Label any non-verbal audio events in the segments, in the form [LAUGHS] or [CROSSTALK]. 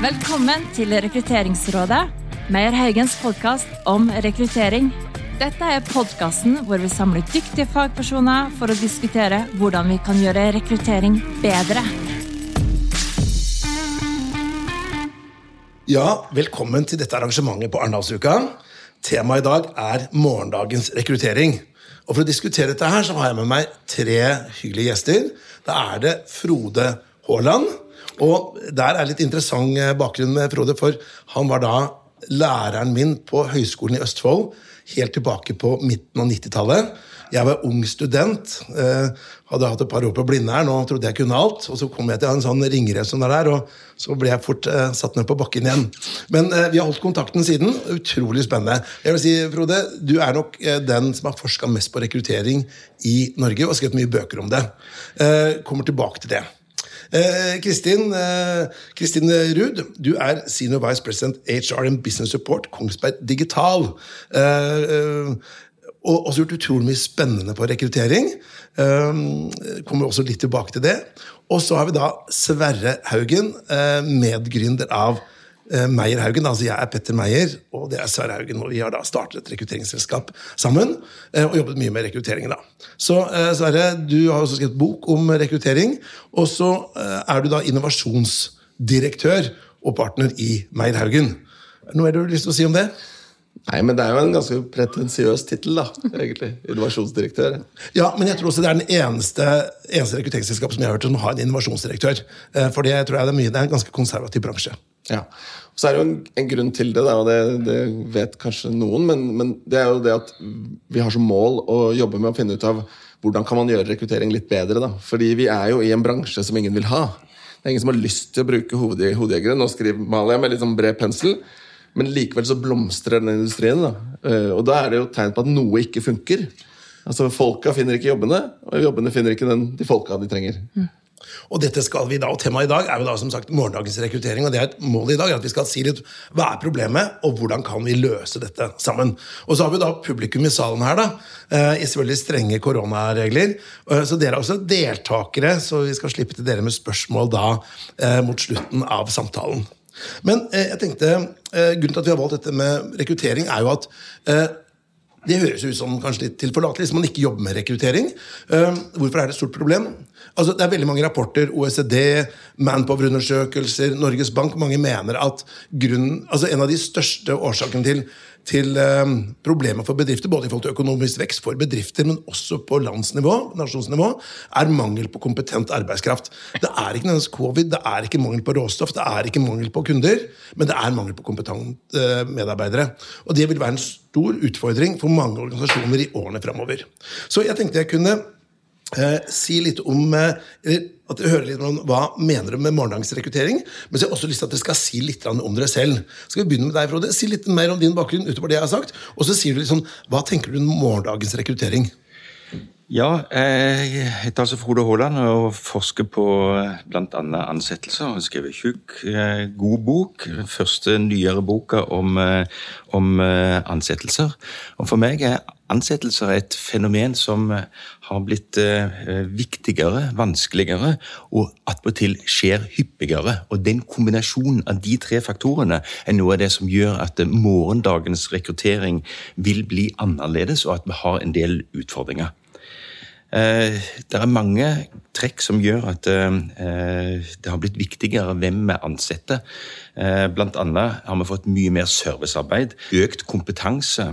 Velkommen til Rekrutteringsrådet, Meyer Haugens podkast om rekruttering. Dette er podkasten hvor vi samler dyktige fagpersoner for å diskutere hvordan vi kan gjøre rekruttering bedre. Ja, velkommen til dette arrangementet på Arendalsuka. Temaet i dag er morgendagens rekruttering. Og For å diskutere dette her, så har jeg med meg tre hyggelige gjester. Da er det Frode Haaland. Og der er litt interessant eh, bakgrunn med Frode, for han var da læreren min på Høgskolen i Østfold helt tilbake på midten av 90-tallet. Jeg var ung student, eh, hadde hatt et par år på Blindern og trodde jeg kunne alt. Og så kom jeg til en sånn ringrev som er der, og så ble jeg fort eh, satt ned på bakken igjen. Men vi har holdt kontakten siden. Utrolig spennende. Jeg vil si, Frode, Du er nok den som har forska mest på rekruttering i Norge og har skrevet mye bøker om det. Kommer tilbake til det. Eh, Kristin Kristin Ruud, du er Senior Vice President HR and Business Support Kongsberg Digital. Eh, og også gjort utrolig mye spennende på rekruttering. Kommer også litt tilbake til det. Og så har vi da Sverre Haugen, medgründer av uh, Meyer Haugen. Altså jeg er Petter Meyer, og det er Sverre Haugen. Og vi har da startet et rekrutteringsselskap sammen uh, og jobbet mye med rekrutteringen. da. Så Sverre, du har også skrevet bok om rekruttering. Og så er du da innovasjonsdirektør og partner i Meyer Haugen. Noe har du lyst til å si om det? Nei, men det er jo en ganske pretensiøs tittel, da. egentlig. Innovasjonsdirektør. Ja, men jeg tror også det er den eneste, eneste rekrutteringsselskapet som jeg har hørt som har en innovasjonsdirektør. Eh, for det tror jeg det er mye, det er en ganske konservativ bransje. Ja, Og Så er det jo en, en grunn til det, da, og det, det vet kanskje noen, men, men, det er jo det at vi har som mål å jobbe med å finne ut av hvordan kan man gjøre rekruttering litt bedre. da. Fordi vi er jo i en bransje som ingen vil ha. Det er ingen som har lyst til å bruke hovedjegere. Nå skriver maler jeg med litt sånn bred pensel. Men likevel så blomstrer den industrien. Da. Eh, og da er det jo tegn på at noe ikke funker. Altså Folka finner ikke jobbene, og jobbene finner ikke den, de folka de trenger. Mm. Og dette skal vi da, og Temaet i dag er jo da som sagt morgendagens rekruttering. og det er et mål i dag, at Vi skal si litt hva er problemet, og hvordan kan vi løse dette sammen. Og så har vi da publikum i salen her, da, eh, i selvfølgelig strenge koronaregler. Eh, så dere er også deltakere, så vi skal slippe til dere med spørsmål da mot slutten av samtalen. Men eh, jeg tenkte, eh, grunnen til at vi har valgt dette med rekruttering, er jo at eh, det høres ut som kanskje litt tilforlatelig hvis man ikke jobber med rekruttering. Uh, hvorfor er det et stort problem? Altså, det er veldig mange rapporter, OECD, Manpower-undersøkelser, Norges Bank. Mange mener at grunnen, altså en av de største årsakene til til eh, problemer for bedrifter, både i forhold til økonomisk vekst for bedrifter, men også på landsnivå, nasjonsnivå, er mangel på kompetent arbeidskraft. Det er ikke nødvendigvis covid, det er ikke mangel på råstoff, det er ikke mangel på kunder, men det er mangel på kompetente eh, medarbeidere. Og det vil være en stor utfordring for mange organisasjoner i årene framover. Så jeg tenkte jeg kunne Eh, si litt om eh, at dere hører litt om Hva mener du med morgendagens rekruttering? Men så har jeg også lyst til at dere skal si litt om dere selv. Skal vi begynne med deg, Frode? Si litt mer om din bakgrunn utover det jeg har sagt. Og så sier du litt sånn, Hva tenker du om morgendagens rekruttering? Ja, jeg heter altså Frode Haaland og forsker på eh, bl.a. ansettelser. Jeg har skrevet tjukk, eh, god bok. Første nyere boka om, om ansettelser. Og for meg er ansettelser et fenomen som eh, har blitt eh, viktigere, vanskeligere og attpåtil skjer hyppigere. Og den kombinasjonen av de tre faktorene er noe av det som gjør at eh, morgendagens rekruttering vil bli annerledes, og at vi har en del utfordringer. Det er mange trekk som gjør at det har blitt viktigere hvem vi ansetter. Blant annet har vi fått mye mer servicearbeid, økt kompetanse,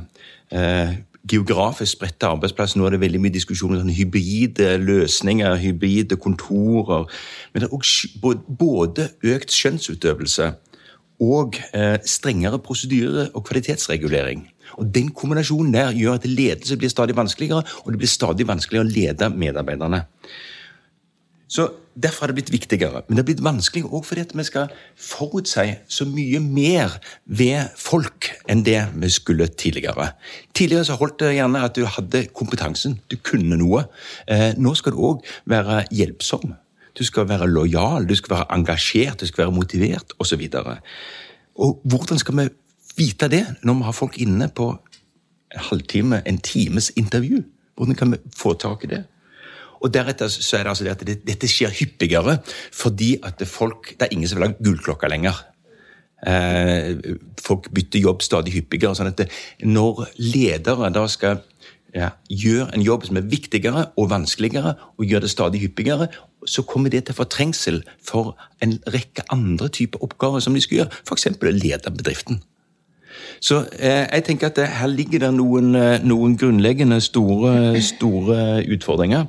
geografisk spredte arbeidsplasser. Nå er det veldig mye diskusjon om sånn hybride løsninger, hybride kontorer. Men det er også både økt skjønnsutøvelse og eh, strengere prosedyre og kvalitetsregulering. Og Den kombinasjonen der gjør at ledelse blir stadig vanskeligere, og det blir stadig vanskeligere å lede medarbeiderne. Så Derfor har det blitt viktigere. Men det har blitt vanskelig òg fordi vi skal forutsi så mye mer ved folk enn det vi skulle tidligere. Tidligere så holdt det gjerne at du hadde kompetansen, du kunne noe. Eh, nå skal du òg være hjelpsom. Du skal være lojal, du skal være engasjert, du skal være motivert osv. Og hvordan skal vi vite det når vi har folk inne på en halvtime, en times intervju? Hvordan kan vi få tak i det? Og deretter så er det altså det at det, dette skjer hyppigere fordi at folk Det er ingen som vil ha gullklokka lenger. Eh, folk bytter jobb stadig hyppigere. sånn at det, Når ledere da skal ja, gjøre en jobb som er viktigere og vanskeligere, og gjør det stadig hyppigere, så kommer det til fortrengsel for en rekke andre typer oppgaver som de skal gjøre, f.eks. lede bedriften. Så eh, jeg tenker at det, her ligger det noen, eh, noen grunnleggende store, store utfordringer.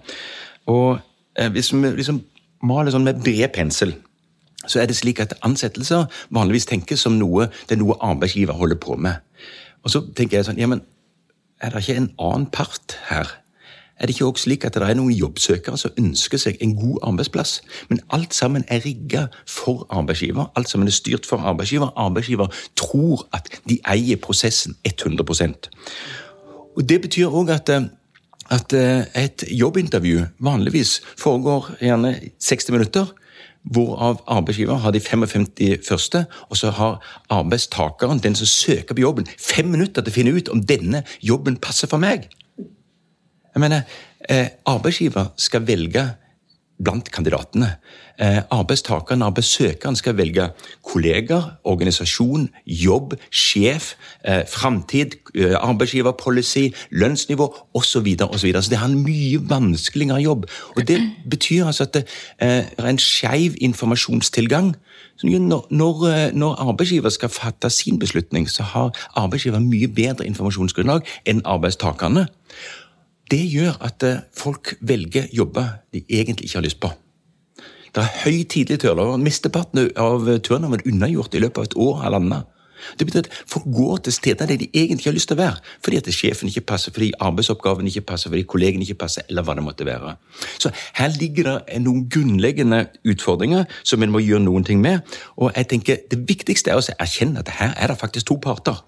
Og eh, hvis vi liksom maler sånn med bred pensel så er det slik at ansettelser vanligvis tenkes som noe det er noe arbeidsgiver holder på med. Og så tenker jeg sånn, ja, men er det ikke en annen part her? Er det ikke også slik at det er noen jobbsøkere som ønsker seg en god arbeidsplass? Men alt sammen er rigga for arbeidsgiver. Alt sammen er styrt for arbeidsgiver. Arbeidsgiver tror at de eier prosessen 100% Og Det betyr òg at, eh, at eh, et jobbintervju vanligvis foregår gjerne 60 minutter hvorav arbeidsgiver har de 55 første, og så har arbeidstakeren, den som søker på jobben, fem minutter til å finne ut om denne jobben passer for meg. Jeg mener, eh, Arbeidsgiver skal velge blant kandidatene. Eh, arbeidstakeren, arbeidssøkeren skal velge kolleger, organisasjon, jobb, sjef, eh, framtid, eh, arbeidsgiverpolicy, lønnsnivå osv. Så, videre. så det har en mye vanskeligere jobb. Og Det betyr altså at det eh, er en skeiv informasjonstilgang. Når, når, eh, når, arbeidsgiver skal fatte sin beslutning, så har arbeidsgiver mye bedre informasjonsgrunnlag enn arbeidstakerne. Det gjør at eh, folk velger jobber de egentlig ikke har lyst på. Det er høy tidlig turnover. Mesteparten av turnoveren unnagjort i løpet av et år eller annet. Det betyr at folk går til steder der de egentlig har lyst til å være. Fordi at sjefen ikke passer, fordi arbeidsoppgaven ikke passer, fordi kollegene ikke passer, eller hva det måtte være. Så her ligger det noen grunnleggende utfordringer som en må gjøre noen ting med. Og jeg tenker det viktigste er å erkjenne at her er det faktisk to parter.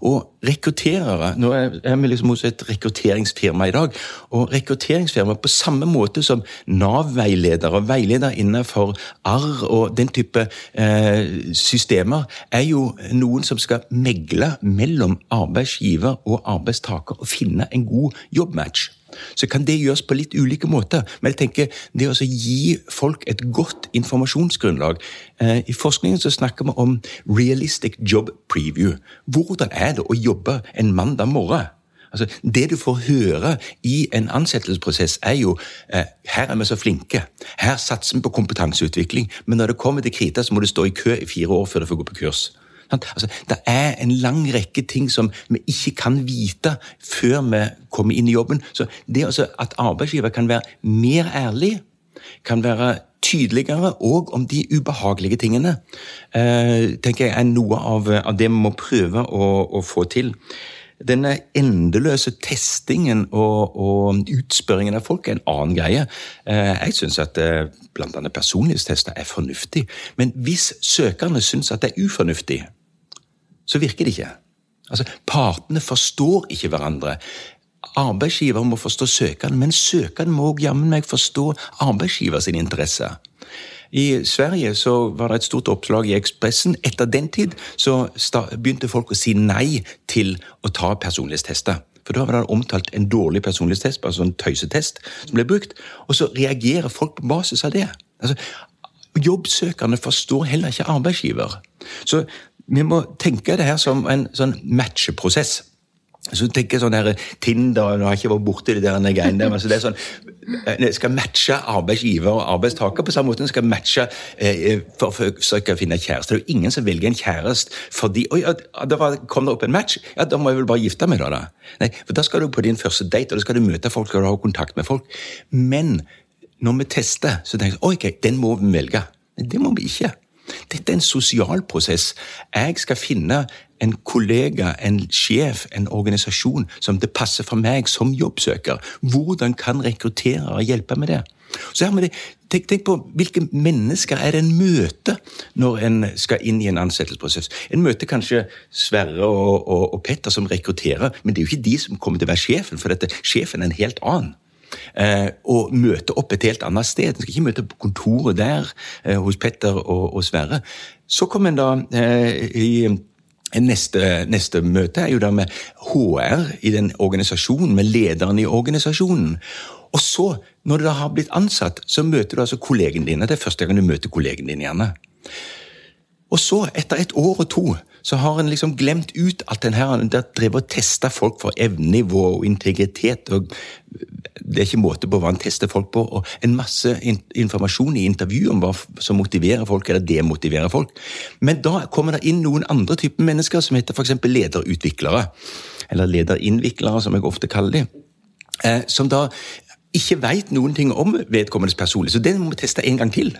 Og rekrutterere Nå er vi liksom hos et rekrutteringsfirma i dag. Og rekrutteringsfirma, på samme måte som Nav-veiledere og veiledere innenfor arr og den type eh, systemer, er jo noen som skal megle mellom arbeidsgiver og arbeidstaker og finne en god jobbmatch så kan det gjøres på litt ulike måter. Men jeg tenker det å gi folk et godt informasjonsgrunnlag eh, I forskningen så snakker vi om realistic job preview. Hvordan er det å jobbe en mandag morgen? Altså, det du får høre i en ansettelsesprosess, er jo eh, her er vi så flinke, her satser vi på kompetanseutvikling, men når det kommer til krita, så må du stå i kø i fire år før du får gå på kurs. Altså, det er en lang rekke ting som vi ikke kan vite før vi kommer inn i jobben. Så det at arbeidsgiver kan være mer ærlig, kan være tydeligere òg om de ubehagelige tingene, eh, tenker jeg er noe av det vi må prøve å, å, få til. Denne endeløse testingen og, og, utspørringen av folk er en annen greie. Eh, jeg syns at eh, bl.a. personlighetstester er fornuftig, men hvis søkerne syns at det er ufornuftig, så virker det ikke. Altså, Partene forstår ikke hverandre. Arbeidsgiver må forstå søkeren, men søkeren må jammen meg forstå arbeidsgiver sin interesse. I Sverige så var det et stort oppslag i Ekspressen. Etter den tid så begynte folk å si nei til å ta personlighetstester. For da var det omtalt en dårlig personlighetstest, bare sånn tøysetest, som ble brukt. Og så reagerer folk på basis av det. Altså, Jobbsøkerne forstår heller ikke arbeidsgiver. Så vi må tenke det her som en sånn matcheprosess. Så tenker jeg sånn her, Tinder Nå har jeg ikke vært borti det der greiene der. men så det er sånn, eh, skal matche arbeidsgiver og arbeidstaker på samme måte. Skal matche eh, for å forsøke å finne kjæreste. Det er jo ingen som velger en kjæreste fordi Oi, da kom det opp en match. Ja, da må jeg vel bare gifte meg, da. da. Nei, for Da skal du på din første date, og da skal du møte folk, skal du ha kontakt med folk. Men når vi tester, så tenker jeg ok, den må vi velge. Det må vi ikke. Dette er en sosial prosess. Jeg skal finne en kollega, en sjef, en organisasjon som det passer for meg som jobbsøker. Hvordan kan rekrutterere hjelpe med det? Så her det, tenk, tenk, på hvilke mennesker er det en møter når en skal inn i en ansettelsesprosess. En møter kanskje Sverre og, og, og Petter som rekrutterer, men det er jo ikke de som kommer til å være sjefen, for dette, sjefen er en helt annen og møte opp et helt annet sted. En skal ikke møte på kontoret der eh, hos Petter og, og, Sverre. Så kom en da eh, i Neste, neste, møte er jo da med HR i den organisasjonen, med lederen i organisasjonen. Og så, når du da har blitt ansatt, så møter du altså kollegen dine. Det er første gang du møter kollegen dine. gjerne. Og så, etter et år og to, så har en liksom glemt ut alt den her der drev og tester folk for evnenivå og integritet. og Det er ikke måte på hva en tester folk på. Og en masse in informasjon i intervju om hva som motiverer folk, eller demotiverer folk. Men da kommer det inn noen andre typer mennesker, som heter f.eks. lederutviklere. Eller lederinnviklere, som jeg ofte kaller dem. Eh, som da ikke veit noen ting om vedkommendes personlighet. Så den må vi teste en gang til.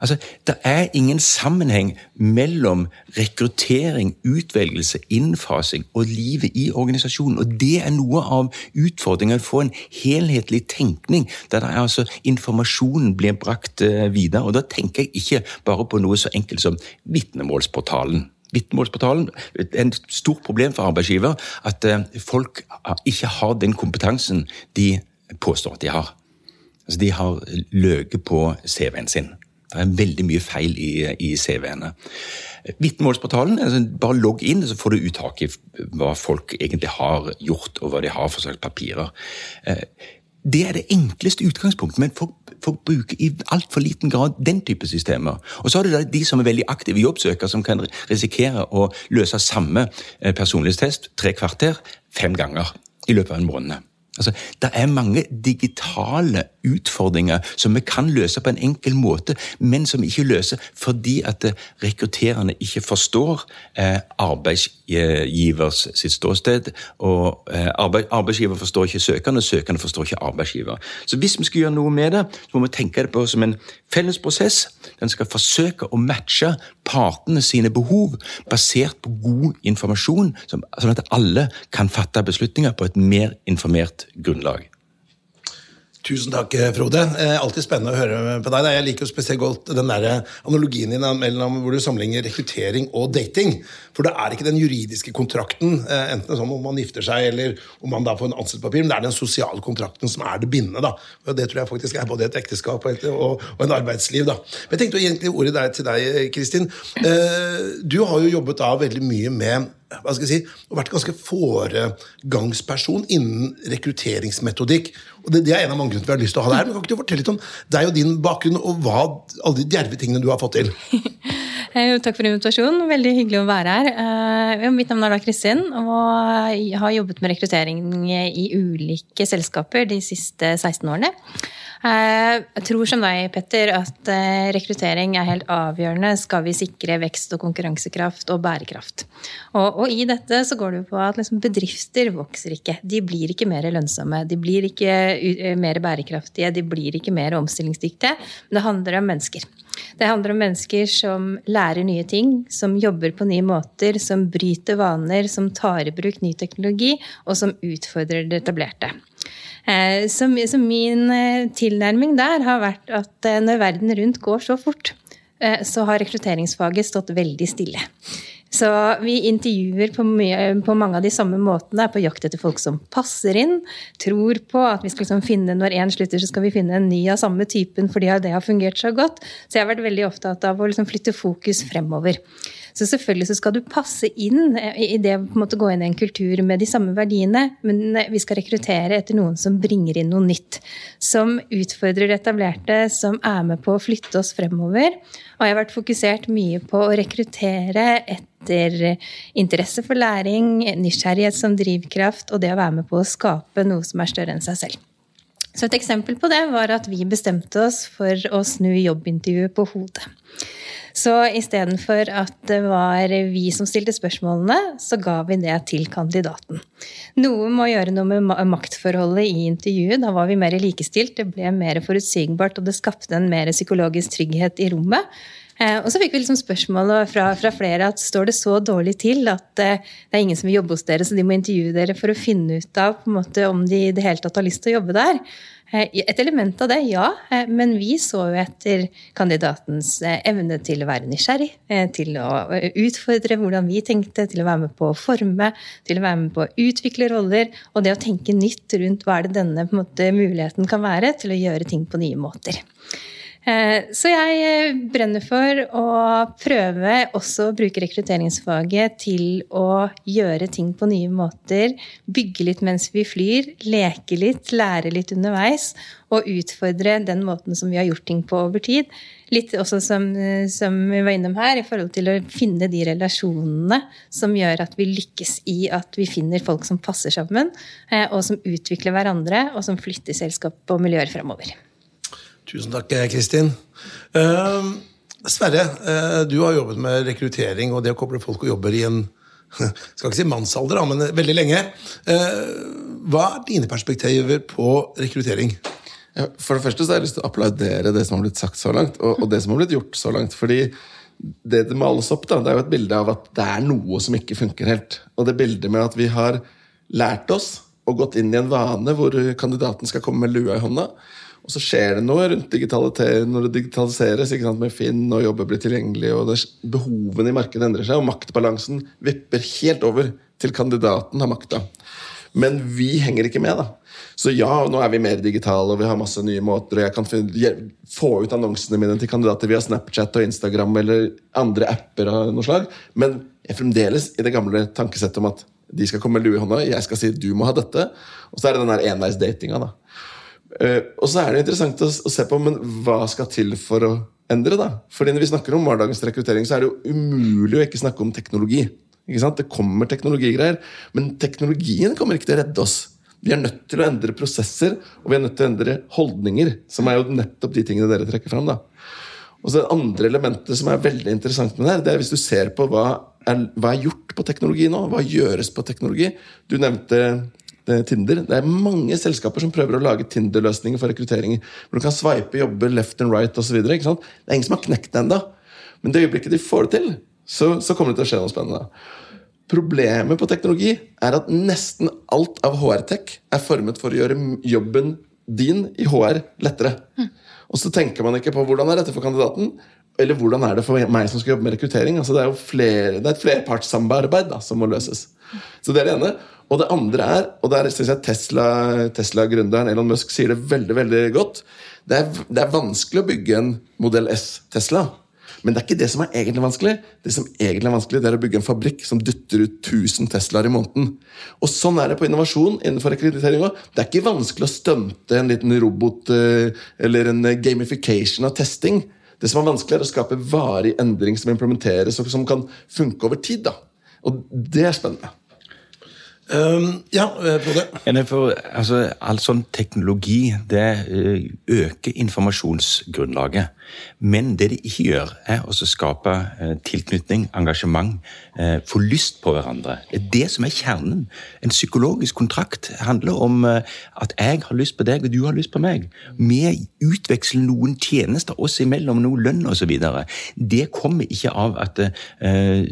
Altså, Det er ingen sammenheng mellom rekruttering, utvelgelse, innfasing og livet i organisasjonen. Og Det er noe av utfordringen, å få en helhetlig tenkning der altså informasjonen blir brakt eh, videre. Og Da tenker jeg ikke bare på noe så enkelt som vitnemålsportalen. Vitnemålsportalen er et stort problem for arbeidsgiver at eh, folk ikke har den kompetansen de påstår at de har. Altså, De har løket på CV-en sin. Det er veldig mye feil i, i CV-ene. Vitnemålsportalen altså bare logg inn, så får du uttak i hva folk egentlig har gjort, og hva de har for slags papirer. Eh, det er det enkleste utgangspunktet, men folk, folk bruker i altfor liten grad den type systemer. Og så har du de som er veldig aktive jobbsøkere, som kan risikere å løse samme eh, personlighetstest tre kvarter fem ganger i løpet av en måned. Altså, det er mange digitale utfordringer som vi kan løse på en enkel måte, men som vi ikke løser fordi at eh, rekrutterende ikke forstår eh, arbeidsgivers sitt ståsted. og eh, Arbeidsgiver forstår ikke søkerne, og søkerne forstår ikke arbeidsgiver. Så hvis vi skal gjøre noe med det, så må vi tenke det på som en felles prosess. Den skal forsøke å matche partene sine behov basert på god informasjon, sånn at alle kan fatte beslutninger på et mer informert grunnlag. Tusen takk, Frode. Eh, alltid spennende å høre på deg. Jeg liker jo spesielt godt den der analogien din mellom hvor du sammenligner rekruttering og dating. For det er ikke den juridiske kontrakten, eh, enten sånn om man gifter seg eller om man da får en ansettelsespapir, men det er den sosiale kontrakten som er det bindende. da. Og Det tror jeg faktisk er både et ekteskap og, en arbeidsliv. da. Men jeg tenkte egentlig ordet der til deg, Kristin. Eh, du har jo jobbet da veldig mye med hva skal jeg si, vært ganske foregangsperson innen rekrutteringsmetodikk. Og det, det, er en av mange grunner vi har lyst til å ha det her. Men kan ikke du fortelle litt om deg og din bakgrunn, og hva, alle de djerve tingene du har fått til? [LAUGHS] Takk for invitasjonen. Veldig hyggelig å være her. Eh, mitt navn er da Kristin, og har jobbet med rekruttering i ulike selskaper de siste 16 årene. Eh, jeg tror som deg, Petter, at eh, rekruttering er helt avgjørende skal vi sikre vekst og konkurransekraft og bærekraft. Og, og i dette så går det på at liksom bedrifter vokser ikke. De blir ikke mer lønnsomme. De blir ikke eh, mer bærekraftige. De blir ikke mer omstillingsdyktige. Men det handler om mennesker. Det handler om mennesker som lærer nye ting, som jobber på nye måter, som bryter vaner, som tar i bruk ny teknologi, og som utfordrer det etablerte. Eh, så, min eh, tilnærming der har vært at eh, når verden rundt går så fort, så har rekrutteringsfaget stått veldig stille. Så vi intervjuer på, mye, på, mange av de samme måtene. På jakt etter folk som passer inn. Tror på at vi skal liksom finne, når én slutter, så skal vi finne en ny av samme typen fordi det har fungert så godt. Så jeg har vært veldig opptatt av å liksom flytte fokus fremover. Så selvfølgelig så skal du passe inn i det å gå inn i en kultur med de samme verdiene, men vi skal rekruttere etter noen som bringer inn noe nytt. Som utfordrer etablerte, som er med på å flytte oss fremover. Og jeg har vært fokusert mye på å rekruttere etter interesse for læring, nysgjerrighet som drivkraft, og det å være med på å skape noe som er større enn seg selv. Så et eksempel på det var at vi bestemte oss for å snu jobbintervjuet på hodet. Så istedenfor at det var vi som stilte spørsmålene, så ga vi det til kandidaten. Noe må gjøre noe med maktforholdet i intervjuet. Da var vi mer likestilt, det ble mer forutsigbart, og det skapte en mer psykologisk trygghet i rommet. Eh, og så fikk vi liksom spørsmål fra, fra, flere at står det så dårlig til at eh, det er ingen som vil jobbe hos dere, så de må intervjue dere for å finne ut av måte, om de i det hele tatt har lyst til å jobbe der. Eh, et element av det, ja. Men vi så jo etter kandidatens evne til å være nysgjerrig, til å utfordre hvordan vi tenkte, til å være med på å forme, til å være med på å utvikle roller, og det å tenke nytt rundt hva er det denne måte, muligheten kan være til å gjøre ting på nye måter. Eh, så jeg eh, brenner for å prøve også å bruke rekrutteringsfaget til å gjøre ting på nye måter. Bygge litt mens vi flyr, leke litt, lære litt underveis. Og utfordre den måten som vi har gjort ting på over tid. Litt også som, eh, som vi var innom her, i forhold til å finne de relasjonene som gjør at vi lykkes i at vi finner folk som passer sammen, og som utvikler hverandre, og som flytter selskap og miljøer fremover. Tusen takk, Kristin. Uh, Sverre, uh, du har jobbet med rekruttering og det å koble folk og jobber i en [LAUGHS] skal ikke si mannsalder, men veldig lenge. Uh, hva er dine perspektiver på rekruttering? For det første så har jeg lyst til å applaudere det som har blitt sagt så langt, og, og det som har blitt gjort så langt. fordi det det males opp, da, det er jo et bilde av at det er noe som ikke funker helt. Og det bildet med at vi har lært oss og gått inn i en vane hvor kandidaten skal komme med lua i hånda. Og så skjer det noe rundt når det digitaliseres sant, med Finn og jobber blir tilgjengelig, og behovene i markedet endrer seg, og maktbalansen vipper helt over til kandidaten har makta. Men vi henger ikke med, da. Så ja, nå er vi mer digitale, og vi har masse nye måter, og jeg kan få ut annonsene mine til kandidater via Snapchat og Instagram eller andre apper av noe slag, men jeg er fremdeles i det gamle tankesettet om at de skal komme med lue i hånda, jeg skal si du må ha dette, og så er det den der enveisdatinga, da. Uh, og så er det interessant å, se på men hva skal til for å endre. da? Fordi Når vi snakker om hverdagens rekruttering, så er det jo umulig å ikke snakke om teknologi. Ikke sant? Det kommer teknologigreier, men teknologien kommer ikke til å redde oss. Vi er nødt til å endre prosesser og vi er nødt til å endre holdninger. Som er jo nettopp de tingene dere trekker fram. da. Og så Det andre elementet som er veldig interessant med det her, det er hvis du ser på hva er, hva er gjort på teknologi nå. Hva gjøres på teknologi? Du nevnte Eh, Tinder. Det er mange selskaper som prøver å lage Tinder-løsninger for rekruttering. Hvor du kan sveipe jobber left and right osv. Det er ingen som har knekt det ennå. Men det øyeblikket de får det til, så, så, kommer det til å skje noe spennende. Problemet på teknologi er at nesten alt av HR-tech er formet for å gjøre jobben din i HR lettere. Mm. Og så tenker man ikke på hvordan er dette for kandidaten, eller hvordan er det for meg som skal jobbe med rekruttering. Altså, det er jo flere, det er et flerpartssamarbeid som må løses. Så det er det ene. Og det andre er, og der syns jeg Tesla-gründeren Tesla Elon Musk sier det veldig veldig godt det er, det er, vanskelig å bygge en modell S-Tesla. Men det er ikke det som er egentlig vanskelig. Det som egentlig er vanskelig, det er å bygge en fabrikk som dytter ut 1000 Teslaer i måneden. Og sånn er det på innovasjon innenfor rekruttering òg. Det er ikke vanskelig å stunte en liten robot eh, eller en gamification av testing. Det som er vanskelig, er å skape varig endring som implementeres, og som kan funke over tid. da. Og det er spennende. Um, ja, Frode? Eh, altså, all sånn teknologi det eh, øker informasjonsgrunnlaget. Men det de ikke gjør, er å skape eh, tilknytning, engasjement, få lyst på hverandre. Det er det som er kjernen. En psykologisk kontrakt handler om at jeg har lyst på deg, og du har lyst på meg. Vi utveksler noen tjenester oss imellom, noe lønn osv. Det kommer ikke av at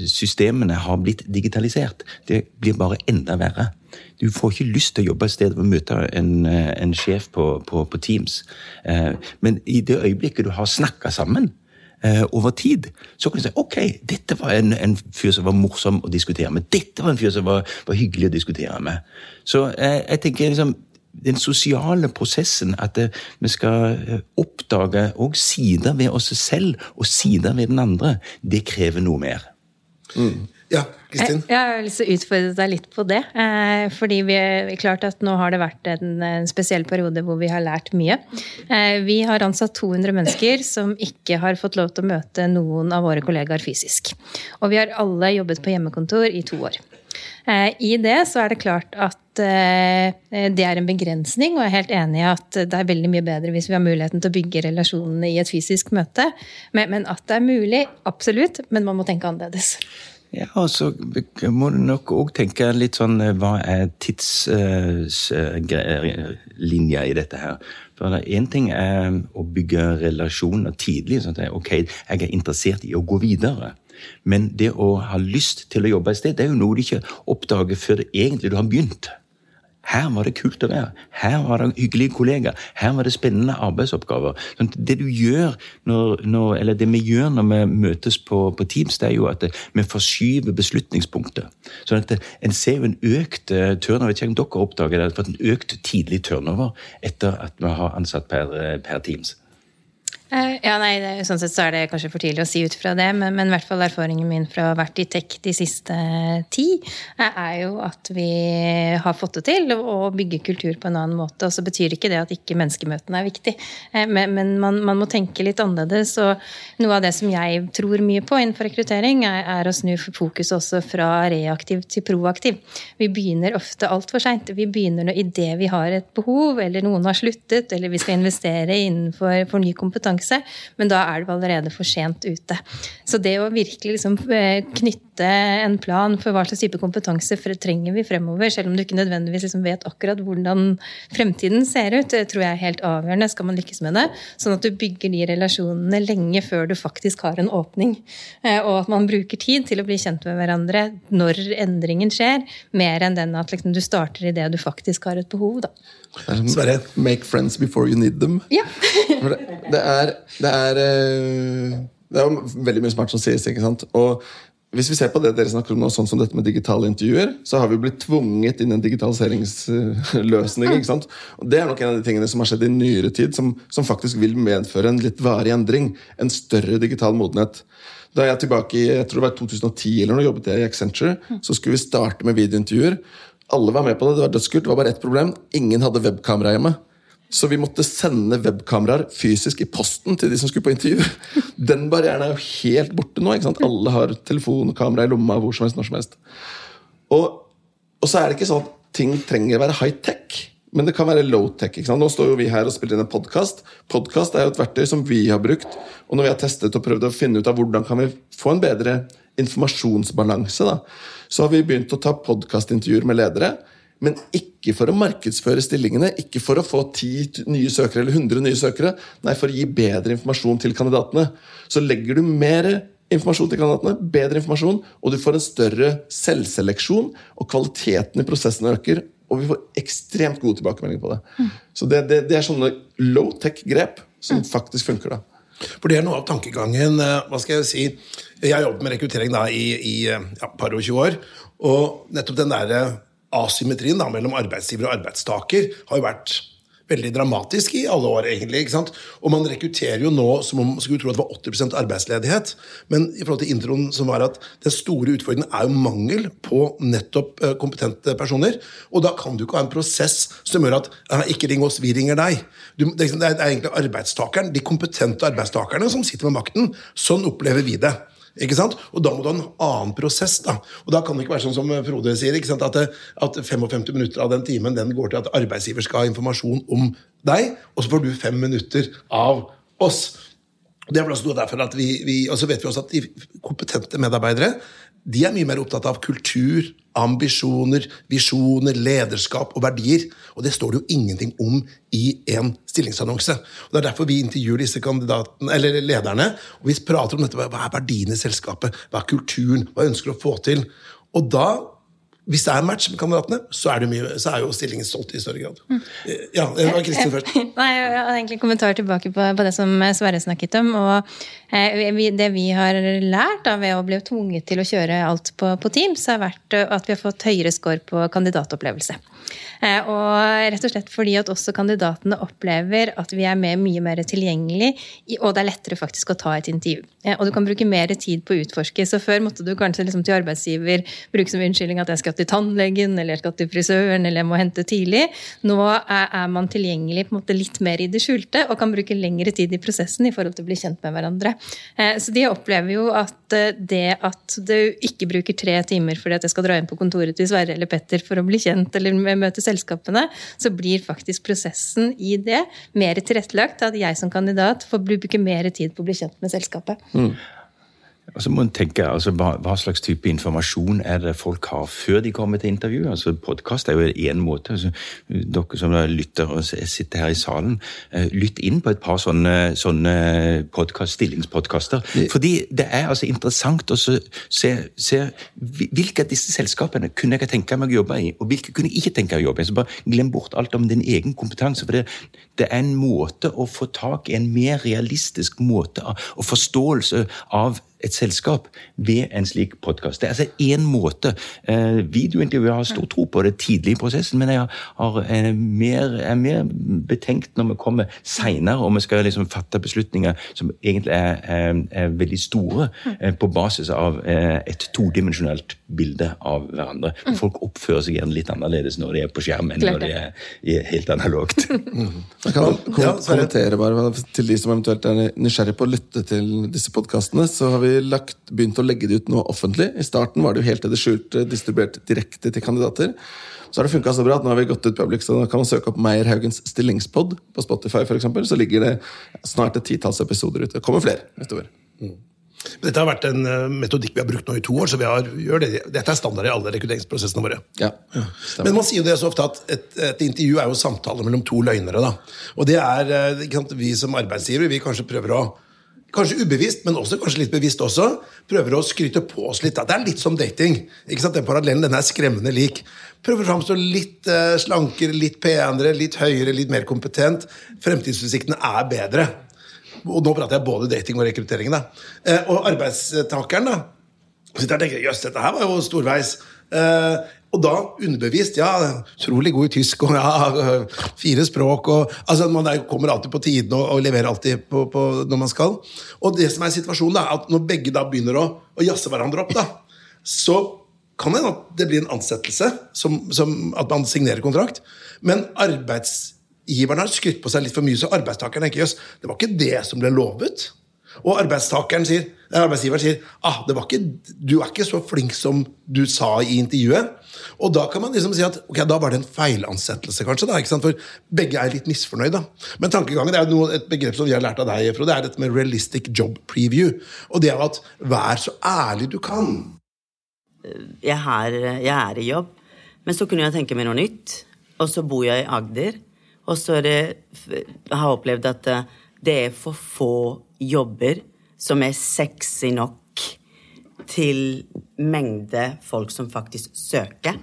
systemene har blitt digitalisert. Det blir bare enda verre. Du får ikke lyst til å jobbe et sted og møte en, eh, en sjef på, på, på, Teams. Eh, men i det øyeblikket du har snakka sammen eh, over tid, så kan du si ok, dette var en, en, fyr som var morsom å diskutere med. Dette var en fyr som var, var hyggelig å diskutere med. Så jeg tenker liksom den sosiale prosessen, at vi skal oppdage òg sider ved oss selv og sider ved den andre, det krever noe mer. Mm. Ja, Kristin? Jeg, har lyst til å utfordre deg litt på det. Eh, fordi vi er klart at nå har det vært en, en, spesiell periode hvor vi har lært mye. Eh, vi har ansatt 200 mennesker som ikke har fått lov til å møte noen av våre kollegaer fysisk. Og vi har alle jobbet på hjemmekontor i to år. Eh, I det så er det klart at det er en begrensning, og jeg er helt enig i at det er veldig mye bedre hvis vi har muligheten til å bygge relasjonene i et fysisk møte. Men, at det er mulig, absolutt, men man må tenke annerledes. Ja, og så må du nok òg tenke litt sånn eh, Hva er tidslinja i dette her? For Én ting er å bygge relasjoner tidlig. sånn at ok, jeg er interessert i å gå videre. Men det å ha lyst til å jobbe et sted, det er jo noe du ikke oppdager før det egentlig du har begynt. Her var det kult å være. Her var det hyggelige kollegaer. Her var det spennende arbeidsoppgaver. Sånn, det du gjør når, når, eller det vi gjør når vi møtes på, på Teams, det er jo at det, vi forskyver beslutningspunktet. Sånn at det, En ser jo en økt uh, turnover. Jeg vet ikke om dere oppdager det, for en økt tidlig turnover etter at vi har ansatt per, per Teams. Eh, ja, nei, det, Sånn sett så er det kanskje for tidlig å si ut fra det, men, men i hvert fall erfaringen min fra å ha vært i tech de siste ti, er jo at vi har fått det til å bygge kultur på en annen måte. Og så betyr ikke det at ikke menneskemøtene er viktig, eh, men, men man, man, må tenke litt annerledes. Og noe av det som jeg tror mye på innenfor rekruttering, er, er å snu fokus også fra reaktiv til proaktiv. Vi begynner ofte altfor seint. Vi begynner idet vi har et behov, eller noen har sluttet, eller vi skal investere innenfor for ny kompetanse kompetanse, men da er du allerede for sent ute. Så det å virkelig liksom eh, knytte en plan for hva slags type kompetanse trenger vi fremover, selv om du ikke nødvendigvis liksom vet akkurat hvordan fremtiden ser ut, tror jeg er helt avgjørende skal man lykkes med det. Sånn at du bygger de relasjonene lenge før du faktisk har en åpning. Eh, og at man bruker tid til å bli kjent med hverandre når endringen skjer, mer enn den at liksom, du starter i det du faktisk har et behov. da. Sverre? Make friends before you need them. Ja. det, det, er, det, er, eh, det er jo veldig mye smart som sies. ikke sant? Og hvis vi ser på det dere snakker om nå, sånn som dette med digitale intervjuer, så har vi blitt tvunget inn i en digitaliseringsløsning. ikke sant? Og Det er nok en av de tingene som har skjedd i nyere tid, som, som faktisk vil medføre en litt varig endring. En større digital modenhet. Da jeg tilbake i jeg tror det var 2010 eller noe, jobbet jeg i Accenture, så skulle vi starte med videointervjuer. Alle var med på det, det var dødskult. Det var bare ett problem. Ingen hadde webkamera hjemme. Så vi måtte sende webkameraer fysisk i posten til de som skulle på intervju. [LAUGHS] Den barrieren er jo helt borte nå. ikke sant? Alle har telefon og kamera i lomma hvor som helst, når som helst. Og, og så er det ikke sånn at ting trenger å være high-tech. Men det kan være low-tech. ikke sant? Nå står jo vi her og spiller inn en podkast. Podkast er jo et verktøy som vi har brukt. Og når vi har testet og prøvd å finne ut av hvordan kan vi få en bedre informasjonsbalanse, da, så har vi begynt å ta podkastintervjuer med ledere men ikke for å markedsføre stillingene, ikke for å få 10 nye søkere eller 100 nye søkere. Nei, for å gi bedre informasjon til kandidatene. Så legger du mer informasjon til kandidatene, bedre informasjon, og du får en større selvseleksjon, og kvaliteten i prosessen øker, og vi får ekstremt gode tilbakemeldinger på det. Mm. Så det, det, det, er sånne low-tech-grep som mm. faktisk funker. da. For det er noe av tankegangen eh, hva skal Jeg si, jeg har jobbet med rekruttering da i, i ja, par og 20 år. Og nettopp den der asymmetrien da, mellom arbeidsgiver og arbeidstaker har jo vært veldig dramatisk i alle år, egentlig. ikke sant? Og man rekrutterer jo nå som om man skulle tro at det var 80% arbeidsledighet. Men i forhold til introen som var at den store utfordringen er jo mangel på nettopp eh, kompetente personer. Og da kan du ikke ha en prosess som gjør at ikke ring oss, vi ringer deg. Du, det, er, er egentlig arbeidstakeren, de kompetente arbeidstakerne som sitter med makten. Sånn opplever vi det. Ikke sant? Og da må du ha en annen prosess. da. Og da kan det ikke være sånn som Frode sier, ikke sant? At, at 55 minutter av den timen den går til at arbeidsgiver skal ha informasjon om deg, og så får du fem minutter av oss. Det er også derfor at vi, vi, Og så vet vi også at de kompetente medarbeidere de er mye mer opptatt av kultur, ambisjoner, visjoner, lederskap og verdier. Og det står det jo ingenting om i en stillingsannonse. Og Det er derfor vi intervjuer disse lederne. og Vi prater om dette. Hva er verdiene i selskapet? Hva er kulturen? Hva ønsker du å få til? Og da hvis det er match med kandidatene, så er, mye, så er jo stillingen stolt i større grad. Mm. Ja, det var Kristin først. Nei, Jeg har egentlig en kommentar tilbake på, på, det som Sverre snakket om. og eh, Det vi har lært da, ved å bli tvunget til å kjøre alt på, på Teams, har vært at vi har fått høyere score på kandidatopplevelse. Eh, og rett og slett fordi at også kandidatene opplever at vi er med mye mer tilgjengelig, og det er lettere faktisk å ta et intervju. Eh, og du kan bruke mer tid på å utforske. Så før måtte du kanskje liksom til arbeidsgiver bruke som unnskyldning at jeg skal til tannlegen, eller jeg skal til frisøren, eller jeg må hente tidlig. Nå er man tilgjengelig på en måte litt mer i det skjulte og kan bruke lengre tid i prosessen i forhold til å bli kjent med hverandre. Eh, så de opplever jo at det at du ikke bruker tre timer fordi at jeg skal dra inn på kontoret til Sverre eller Petter for å bli kjent eller møte selskapene, så blir faktisk prosessen i det mer tilrettelagt. At jeg som kandidat får bruke mer tid på å bli kjent med selskapet. Mm. Og så må en tenke, altså, hva, hva, slags type informasjon er det folk har før de kommer til intervju? Altså, Podkast er jo én måte. Altså, dere som lytter og sitter her i salen, uh, lytt inn på et par sånne, sånne podcast, stillingspodkaster. Fordi det er altså interessant å se, se, hvilke av disse selskapene kunne jeg tenke meg å jobbe i, og hvilke kunne jeg ikke tenke meg å jobbe i. Så bare glem bort alt om din egen kompetanse. for det, det er en måte å få tak i en mer realistisk måte av, og forståelse av et selskap ved en slik podkast. Det er altså én måte. Eh, Videointervjuet har stor tro på det tidlig i prosessen, men jeg har, er, mer, er mer betenkt når vi kommer seinere og vi skal liksom fatte beslutninger som egentlig er, er, er veldig store, eh, på basis av eh, et todimensjonalt bilde av hverandre. Folk oppfører seg gjerne litt annerledes når de er på skjerm enn når de er helt analogt. [LAUGHS] Jeg kan kommentere bare til de som eventuelt er nysgjerrig på å lytte til disse podkastene. Så har vi lagt, begynt å legge det ut noe offentlig. I starten var det jo helt til det skjulte, distribuert direkte til kandidater. Så har det funka så bra at nå har vi gått ut public, så nå kan man søke opp Meierhaugens stillingspod på Spotify, for eksempel, Så ligger det snart et titalls episoder ute. Det kommer flere utover. Mm. Dette har vært en metodikk vi har brukt nå i to år, så vi har, gjør det, dette er standard i alle rekrutteringsprosessene våre. Ja, ja. Men man sier jo det så ofte at et, et intervju er jo samtale mellom to løgnere. da. Og det er sant, Vi som arbeidsgivere vi kanskje prøver å kanskje ubevisst, men også kanskje litt bevisst også, prøver å skryte på oss litt. Da. Det er litt som dating. ikke sant? Den parallellen den er skremmende lik. Prøver å framstå litt uh, slankere, litt penere, litt høyere, litt mer kompetent. Fremtidsutsiktene er bedre. Og nå prater jeg både dating og rekruttering. da. Uh, og arbeidstakeren da, sitter så tenkte jeg jøss, dette her var jo storveis. Uh, og da underbevist. Ja, utrolig god i tysk og ja, [LAUGHS] fire språk og altså Man er, kommer alltid på tiden og, og leverer alltid på, på, når man skal. Og det som er situasjonen, da, at når begge da begynner å, å jazze hverandre opp, da, så kan det at det blir en ansettelse, som, som, at man signerer kontrakt. Men arbeidsgiveren har skrytt på seg litt for mye, så arbeidstakeren tenker jøss, det var ikke det som ble lovet. Og arbeidstakeren sier, arbeidsgiveren sier ah, det var ikke, du er ikke så flink som du sa i intervjuet. Og da kan man liksom si at ok, da var det en feilansettelse, kanskje. da, ikke sant? For begge er litt misfornøyd. da. Men tankegangen er jo et begrep som vi har lært av deg, Frode, det er dette med realistic job preview. Og det er at vær så ærlig du kan. Jeg, har, jeg er i jobb, men så kunne jeg tenke meg noe nytt. Og så bor jeg i Agder. Og så det, jeg har opplevd at det er for få jobber som er sexy nok til mengde folk som faktisk søker.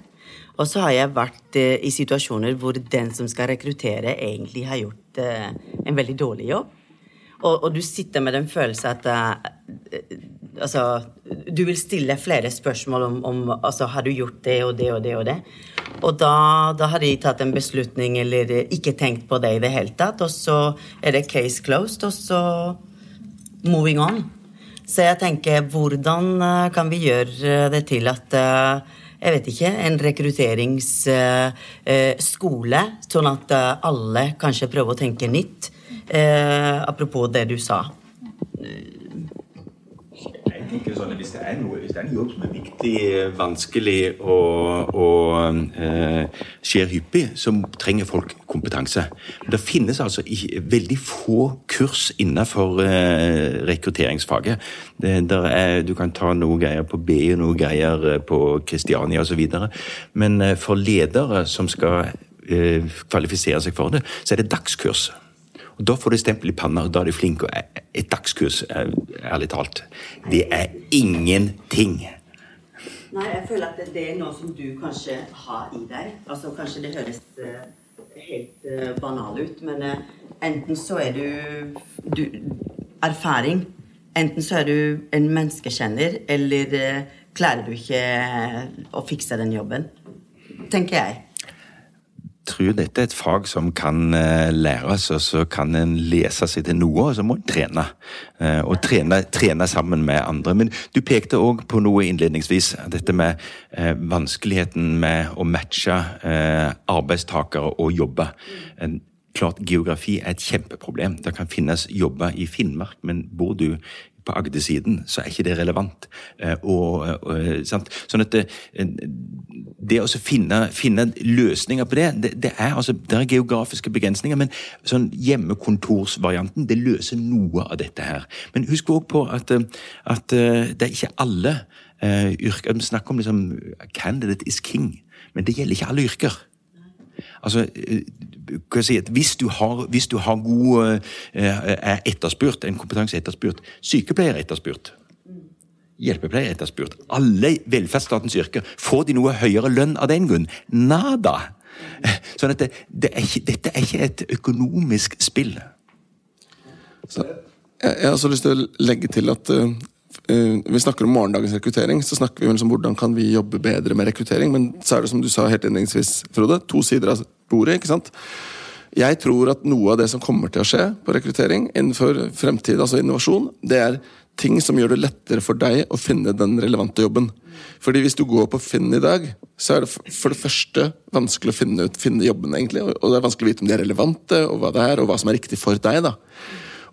Og så har jeg vært eh, i situasjoner hvor den som skal rekruttere, egentlig har gjort eh, en veldig dårlig jobb. Og, og, du sitter med den følelsen at uh, Altså, du vil stille flere spørsmål om, om altså, Har du gjort det og det og det og det? Og da, da har de tatt en beslutning eller ikke tenkt på det i det hele tatt, og så er det case closed, og så moving on. Så jeg tenker, hvordan eh, kan vi gjøre det til at eh, jeg vet ikke, en rekrutteringsskole, sånn at eh, alle kanskje prøver å tenke nytt. apropos det du sa tenker sånn at hvis det, er noe, hvis det er en jobb som er viktig, vanskelig og, og eh, skjer hyppig, så trenger folk kompetanse. Det finnes altså veldig få kurs innenfor eh, rekrutteringsfaget. Det, er, du kan ta noe greier på BI noe greier eh, på Kristiania osv. Men eh, for ledere som skal eh, kvalifisere seg for det, så er det dagskurs. Og Da får du stempel i panna, og da er du flink. og Et dagskurs, eh, ærlig talt, det er ingenting. Nei, jeg føler at det er noe som du kanskje har i deg. Altså Kanskje det høres uh, helt uh, banal ut, men uh, enten så er du, du, Erfaring. Enten så er du en menneskekjenner, eller klarer du ikke å fikse den jobben. Tenker jeg tror dette er et fag som kan eh, læres, og så kan en lese seg til noe, og så må en trene. Eh, og trene, trene sammen med andre. Men du pekte òg på noe innledningsvis. Dette med eh, vanskeligheten med å matche arbeidstakere og jobbe. Klart, Geografi er et kjempeproblem. Det kan finnes jobber i Finnmark, men bor du på Agder-siden, så er ikke det relevant. Og, og, sånn at det, det å finne, finne, løsninger på det, det, det, er, altså, det er geografiske begrensninger, men sånn hjemmekontorsvarianten det løser noe av dette her. Men husk også på at, at det er ikke alle yrker Vi snakker om liksom, candidate is king, men det gjelder ikke alle yrker. Altså, hva si, hvis, du har, hvis du har god er etterspurt, en kompetanse etterspurt, sykepleier etterspurt hjelpepleier etterspurt. Alle velferdsstatens yrker. Får de noe høyere lønn av den grunn? Nada! [LAUGHS] Sånn at det, det er ikke, dette er ikke et økonomisk spill. Så, jeg, jeg, har også lyst til å legge til at uh, eh, vi snakker om morgendagens rekruttering, så snakker vi om hvordan kan vi jobbe bedre med rekruttering. Men så er det som du sa helt innledningsvis, Frode, to sider av bordet. ikke sant? Jeg tror at noe av det som kommer til å skje på rekruttering innenfor fremtid, altså innovasjon, det er ting som gjør det lettere for deg å finne den relevante jobben. Fordi hvis du går på Finn i dag, så er det for det første vanskelig å finne, ut, finne jobben, egentlig. Og det er vanskelig å vite om de er relevante, og hva det er, og hva som er riktig for deg. da.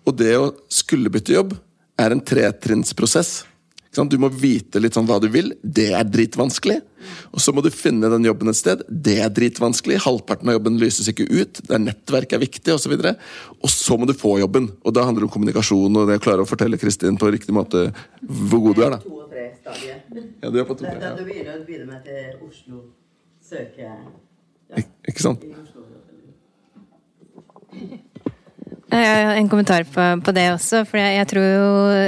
Og det å skulle bytte jobb er en tretrinnsprosess. Du må vite litt sånn hva du vil. Det er dritvanskelig. Og så må du finne den jobben et sted. Det er dritvanskelig. Halvparten av jobben lyses ikke ut. Der nettverk er viktig, osv. Og, så og så må du få jobben. Og da handler det om kommunikasjon og det å klare å fortelle Kristin på riktig måte hvor god du er. da. Ja, du er på to, Da, da du begynner, begynner med til Oslo. Søke ja, Ik ikke sant? i Oslo. [LAUGHS] En kommentar på, på det også. For jeg, jeg tror jo,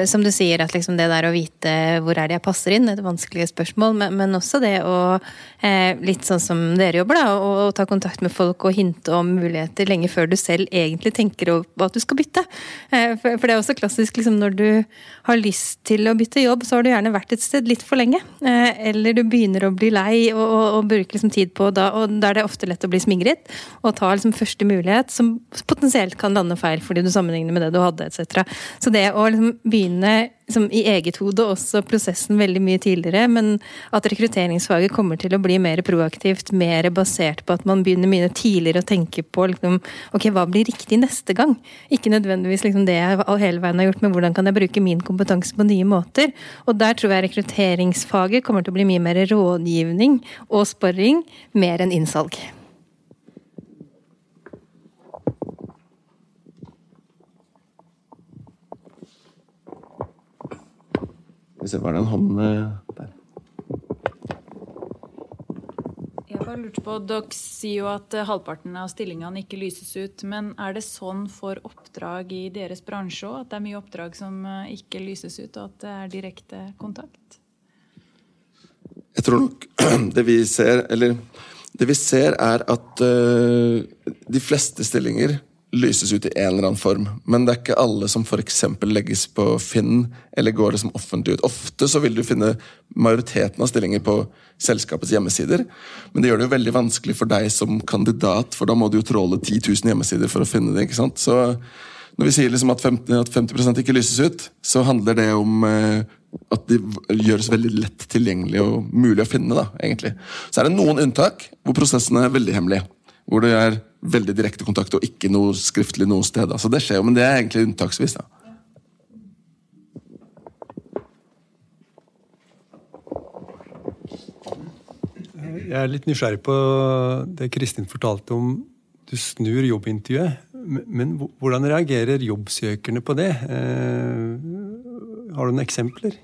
som du sier, at liksom det der å vite hvor er det jeg passer inn, er et vanskelig spørsmål. Men, men også det å, eh, litt sånn som dere jobber, da, å, å ta kontakt med folk og hinte om muligheter lenge før du selv egentlig tenker på at du skal bytte. Eh, for, for det er også klassisk liksom, når du har lyst til å bytte jobb, så har du gjerne vært et sted litt for lenge. Eh, eller du begynner å bli lei og, og, og bruker liksom tid på da, og da er det ofte lett å bli smigret. Og ta liksom første mulighet som potensielt kan lande feil fordi du sammenligner med det du hadde, etc. Så det å liksom begynne liksom, i eget hode, også prosessen veldig mye tidligere, men at rekrutteringsfaget kommer til å bli mer proaktivt, mer basert på at man begynner mye tidligere å tenke på liksom, ok, hva blir riktig neste gang? Ikke nødvendigvis liksom, det jeg hele veien har gjort, men hvordan kan jeg bruke min kompetanse på nye måter? Og der tror jeg rekrutteringsfaget kommer til å bli mye mer rådgivning og sparring, mer enn innsalg. Vi se, var det en hånd eh, der? Jeg bare lurte på, Dere sier jo at eh, halvparten av stillingene ikke lyses ut. Men er det sånn for oppdrag i deres bransje òg? At det er mye oppdrag som eh, ikke lyses ut, og at det er direkte kontakt? Jeg tror nok [CLEARS THROAT] det vi ser Eller det vi ser, er at de fleste stillinger lyses ut i en eller annen form. Men det er ikke alle som f.eks. legges på Finn eller går liksom offentlig ut. Ofte så vil du finne majoriteten av stillinger på selskapets hjemmesider. Men det gjør det jo veldig vanskelig for deg som kandidat, for da må du jo tråle 10 000 hjemmesider for å finne det. ikke sant? Så når vi sier liksom at 50, at 50 ikke lyses ut, så handler det om eh, at de gjøres veldig lett tilgjengelig og mulig å finne. da, egentlig. Så er det noen unntak hvor prosessen er veldig hemmelig. Hvor det er veldig direkte kontakt og ikke noe skriftlig noe sted. Så det skjer jo, men det er egentlig unntaksvis. da. Jeg er litt nysgjerrig på det Kristin fortalte om du snur jobbintervjuet. Men men hvordan reagerer jobbsøkerne på det? Eh, har du noen eksempler?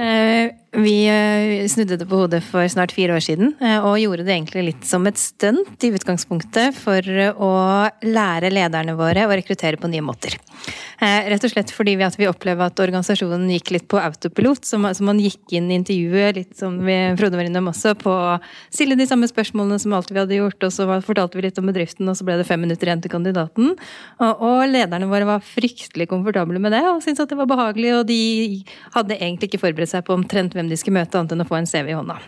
Eh, Vi eh, snudde det på hodet for snart fire år siden, eh, og gjorde det egentlig litt som et stunt i utgangspunktet for eh, å lære lederne våre å rekruttere på nye måter. Rett og slett fordi vi, opplevde at organisasjonen gikk litt på autopilot, så man gikk inn i intervjuet litt som vi Frode var innom også, på å stille de samme spørsmålene som alltid vi hadde gjort, og så fortalte vi litt om bedriften, og så ble det fem minutter igjen til kandidaten. Og, og lederne våre var fryktelig komfortable med det, og syntes at det var behagelig, og de hadde egentlig ikke forberedt seg på omtrent hvem de skulle møte, annet enn å få en CV i hånda.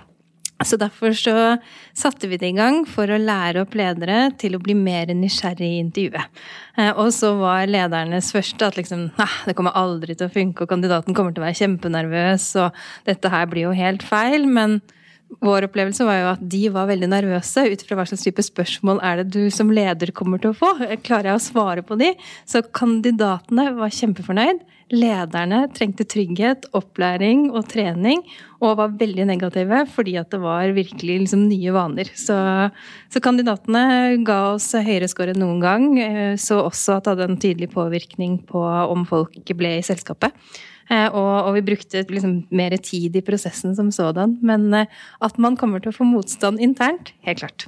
Så derfor så satte vi det i gang for å lære opp ledere til å bli mer nysgjerrig i intervjuet. Eh, Og så var ledernes første at liksom, nei, det kommer aldri til å funke, og kandidaten kommer til å være kjempenervøs, og dette her blir jo helt feil. Men vår opplevelse var jo at de var veldig nervøse ut fra hva slags type spørsmål er det du som leder kommer til å få. Klarer jeg å svare på de? Så kandidatene var kjempefornøyd. Lederne trengte trygghet, opplæring og trening, og var veldig negative fordi at det var virkelig liksom nye vaner. Så, så kandidatene ga oss høyere score enn noen gang. eh, Så også at det hadde en tydelig påvirkning på om folk ble i selskapet. Eh, Og, og vi brukte liksom mer tid i prosessen som sådan. Men eh, at man kommer til å få motstand internt, helt klart.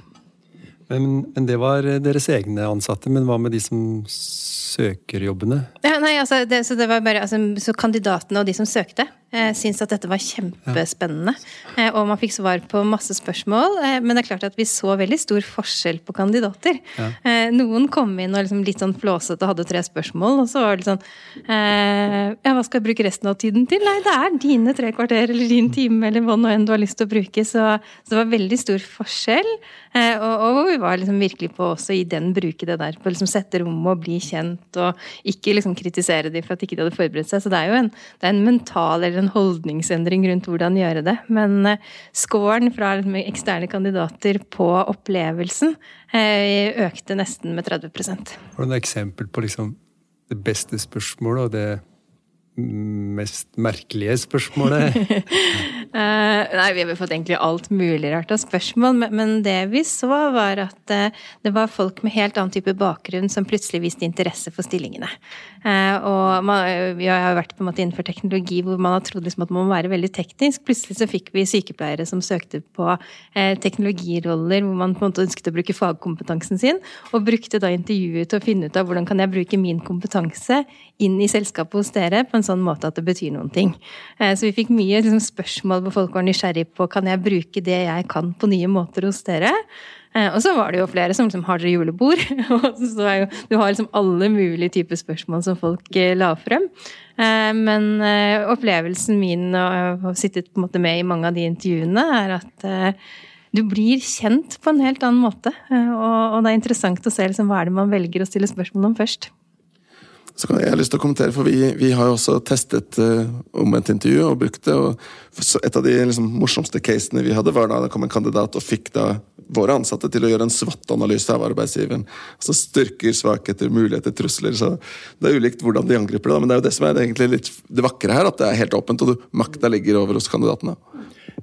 Men, men det var eh, deres egne ansatte. Men hva med de som søker jobbene? Ja, nei, altså, det, så det bare altså, så kandidatene og de som søkte, eh, syntes at dette var kjempespennende. Eh, og man fikk svar på masse spørsmål. Eh, men det er klart at vi så veldig stor forskjell på kandidater. Ja. Eh, noen kom inn og liksom litt sånn flåsete hadde tre spørsmål, og så var det litt sånn eh, Ja, hva skal jeg bruke resten av tiden til? Nei, det er dine tre kvarter eller din time eller hva nå enn du har lyst til å bruke. Så, så det var veldig stor forskjell. Eh, og, og, vi var liksom virkelig på også i den bruke det der på liksom sette rommet og bli kjent, og ikke liksom kritisere dem for at ikke de hadde forberedt seg. Så det er jo en, det er en mental eller en holdningsendring rundt hvordan gjøre det. Men uh, scoren fra eksterne kandidater på opplevelsen uh, økte nesten med 30 Har du noe eksempel på liksom det beste spørsmålet og det mest merkelige spørsmålet? [LAUGHS] Uh, nei, vi har fått egentlig alt mulig rart av spørsmål, men, men, det vi så, var at uh, det var folk med helt annen type bakgrunn som plutselig viste interesse for stillingene. Uh, og man, vi har vært på en måte innenfor teknologi hvor man har trodd liksom at man må være veldig teknisk. Plutselig så fikk vi sykepleiere som søkte på teknologiroller hvor man på en måte ønsket å bruke fagkompetansen sin, og brukte da intervjuet til å finne ut av hvordan kan jeg bruke min kompetanse inn i selskapet hos dere på en sånn måte at det betyr noen ting. så vi fikk mye liksom, spørsmål hvor folk var nysgjerrig på kan jeg bruke det jeg kan på nye måter hos dere. Eh, og så var det jo flere som liksom har dere julebord? [LAUGHS] jo, du har liksom alle mulige typer spørsmål som folk eh, la frem. Eh, men opplevelsen min, og har sittet på en måte med i mange av de intervjuene, er at du blir kjent på en helt annen måte. Og det er interessant å se liksom, hva er det man velger å stille spørsmål om først. Så kan jeg ha lyst til å kommentere, for Vi, vi har jo også testet uh, omvendt intervju og brukt det. og Et av de liksom, morsomste casene vi hadde, var da det kom en kandidat og fikk da våre ansatte til å gjøre en SWAT-analyse av arbeidsgiveren. Altså Styrker, svakheter, muligheter, trusler. så Det er ulikt hvordan de angriper det, men det er jo det som er egentlig litt det vakre her, at det er helt åpent, og makta ligger over hos kandidatene.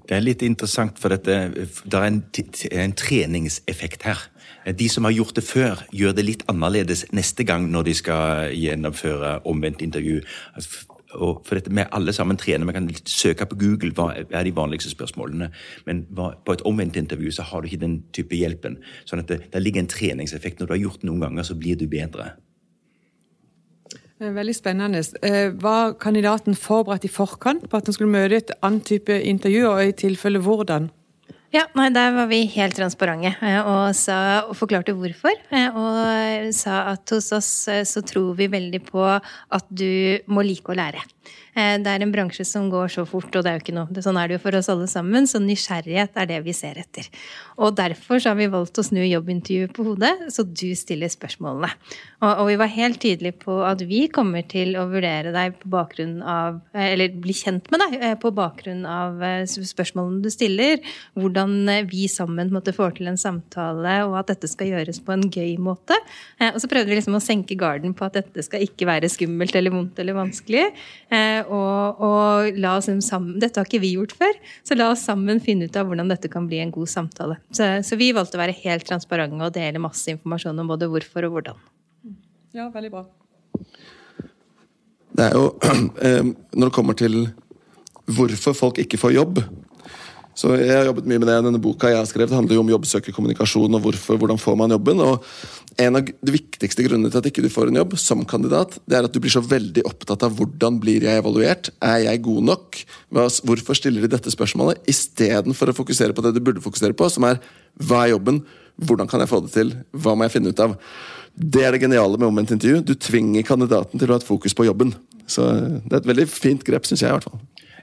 Det er litt interessant, for dette, det er en, en treningseffekt her. De som har gjort det før, gjør det litt annerledes neste gang når de skal gjennomføre omvendt intervju. Altså, og for dette med alle sammen trener, Vi kan søke på Google hva er de vanligste spørsmålene. Men på et omvendt intervju så har du ikke den type hjelpen. Sånn at det, det ligger en treningseffekt. Når du har gjort det noen ganger, så blir du bedre. Veldig spennende. Eh, var kandidaten forberedt i forkant på at han skulle møte et annet type intervju, og i tilfelle hvordan? Ja, nei, Der var vi helt transparente eh, og, sa, og, forklarte hvorfor. Eh, og sa at hos oss så tror vi veldig på at du må like å lære. Eh, det er en bransje som går så fort, og det er jo ikke noe. Sånn er det jo for oss alle sammen. Så nysgjerrighet er det vi ser etter. Og derfor har vi valgt å snu jobbintervjuet på hodet, så du stiller spørsmålene. Og, og, vi var helt tydelige på at vi kommer til å vurdere deg på bakgrunn av Eller bli kjent med deg eh, på bakgrunn av eh, spørsmålene du stiller. Hvordan vi sammen måtte få til en samtale, og at dette skal gjøres på en gøy måte. Og så prøvde vi liksom å senke garden på at dette skal ikke være skummelt eller vondt eller vanskelig og, og, la oss sammen Dette har ikke vi gjort før, så la oss sammen finne ut av hvordan dette kan bli en god samtale. Så, så vi valgte å være helt transparente og dele masse informasjon om både hvorfor og hvordan. Ja, veldig bra. Det er jo [CLEARS THROAT] eh, Når det kommer til hvorfor folk ikke får jobb, så Jeg har jobbet mye med det. Denne boka jeg har skrevet handler jo om jobbsøkerkommunikasjon og hvorfor, hvordan får man jobben. og En av de viktigste grunnene til at ikke du får en jobb som kandidat, det er at du blir så veldig opptatt av hvordan blir jeg evaluert. Er jeg god nok? Hvorfor stiller de dette spørsmålet? Istedenfor å fokusere på det du burde fokusere på, som er hva er jobben? Hvordan kan jeg få det til? Hva må jeg finne ut av? Det er det geniale med omvendt intervju. Du tvinger kandidaten til å ha et fokus på jobben. Så Det er et veldig fint grep, syns jeg. i hvert fall.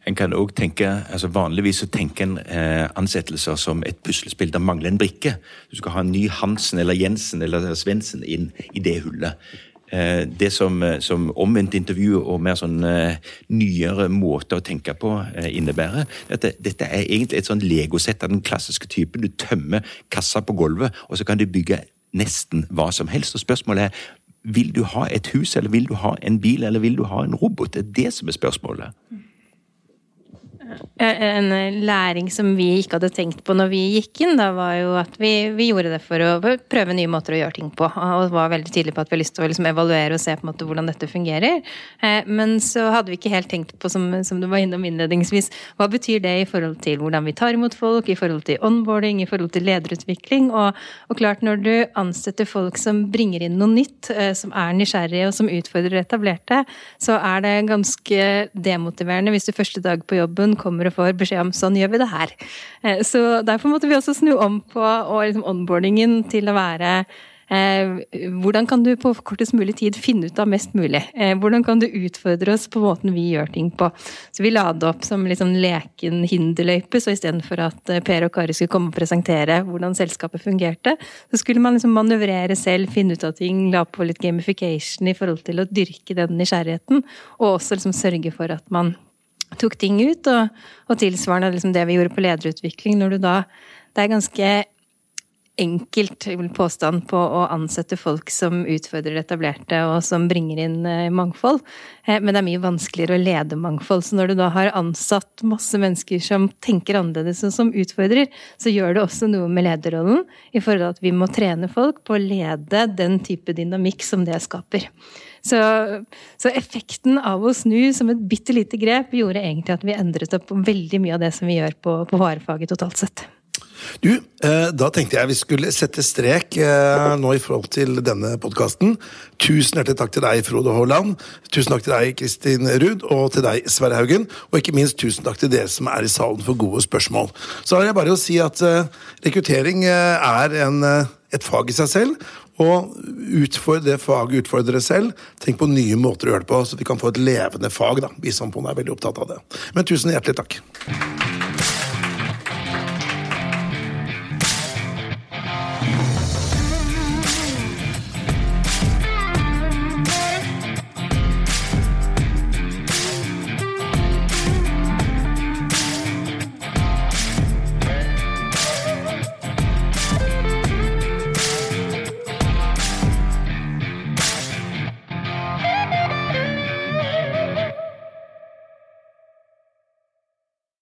En kan også tenke, altså Vanligvis så tenker en eh, ansettelser som et puslespill. Det mangler en brikke. Du skal ha en ny Hansen eller Jensen eller Svendsen inn i det hullet. Eh, det som, eh, som omvendt intervju og mer sånn eh, nyere måter å tenke på eh, innebærer, dette, dette er egentlig et sånn legosett av den klassiske typen. Du tømmer kassa på gulvet, og så kan du bygge nesten hva som helst. Og spørsmålet er vil du ha et hus, eller vil du ha en bil, eller vil du ha en robot? Det er det som er spørsmålet. En læring som vi ikke hadde tenkt på når vi gikk inn, da var jo at vi, vi gjorde det for å prøve nye måter å gjøre ting på. Og var veldig tydelig på at vi har lyst til å liksom evaluere og se på en måte hvordan dette fungerer. Eh, men så hadde vi ikke helt tenkt på, som, som du var innom innledningsvis, hva betyr det i forhold til hvordan vi tar imot folk, i forhold til onboarding, i forhold til lederutvikling. Og, og klart, når du ansetter folk som bringer inn noe nytt, eh, som er nysgjerrige og som utfordrer etablerte, så er det ganske demotiverende hvis du første dag på jobben kommer og får beskjed om sånn gjør vi det her. Eh, så derfor måtte vi også snu om på og liksom onboardingen til å være Eh, hvordan kan du på kortest mulig tid finne ut av mest mulig? Eh, hvordan kan du utfordre oss på måten vi gjør ting på? Så vi la det opp som liksom leken hinderløype, så istedenfor at Per og Kari skulle komme og presentere hvordan selskapet fungerte, så skulle man liksom manøvrere selv, finne ut av ting, la på litt gamification i forhold til å dyrke den nysgjerrigheten, og også liksom sørge for at man tok ting ut, og, og tilsvarende liksom det vi gjorde på lederutvikling, når du da Det er ganske enkelt påstand på å ansette folk som utfordrer etablerte, og som bringer inn eh, mangfold. Eh, men det er mye vanskeligere å lede mangfold. Så når du da har ansatt masse mennesker som tenker annerledes og som utfordrer, så gjør det også noe med lederrollen i forhold til at vi må trene folk på å lede den type dynamikk som det skaper. Så, så, effekten av å snu som et bitte lite grep gjorde egentlig at vi endret opp veldig mye av det som vi gjør på, på varefaget totalt sett. Du, eh, Da tenkte jeg vi skulle sette strek eh, nå i forhold til denne podkasten. Tusen hjertelig takk til deg, Frode Haaland. Tusen takk til deg, Kristin Ruud, og til deg, Sverre Haugen. Og ikke minst tusen takk til dere som er i salen for gode spørsmål. Så har jeg bare å si at eh, rekruttering er en, et fag i seg selv, og utfordre det faget utfordre selv. Tenk på nye måter å gjøre det på, så vi kan få et levende fag. da. Vi samfunnet er veldig opptatt av det. Men tusen hjertelig takk.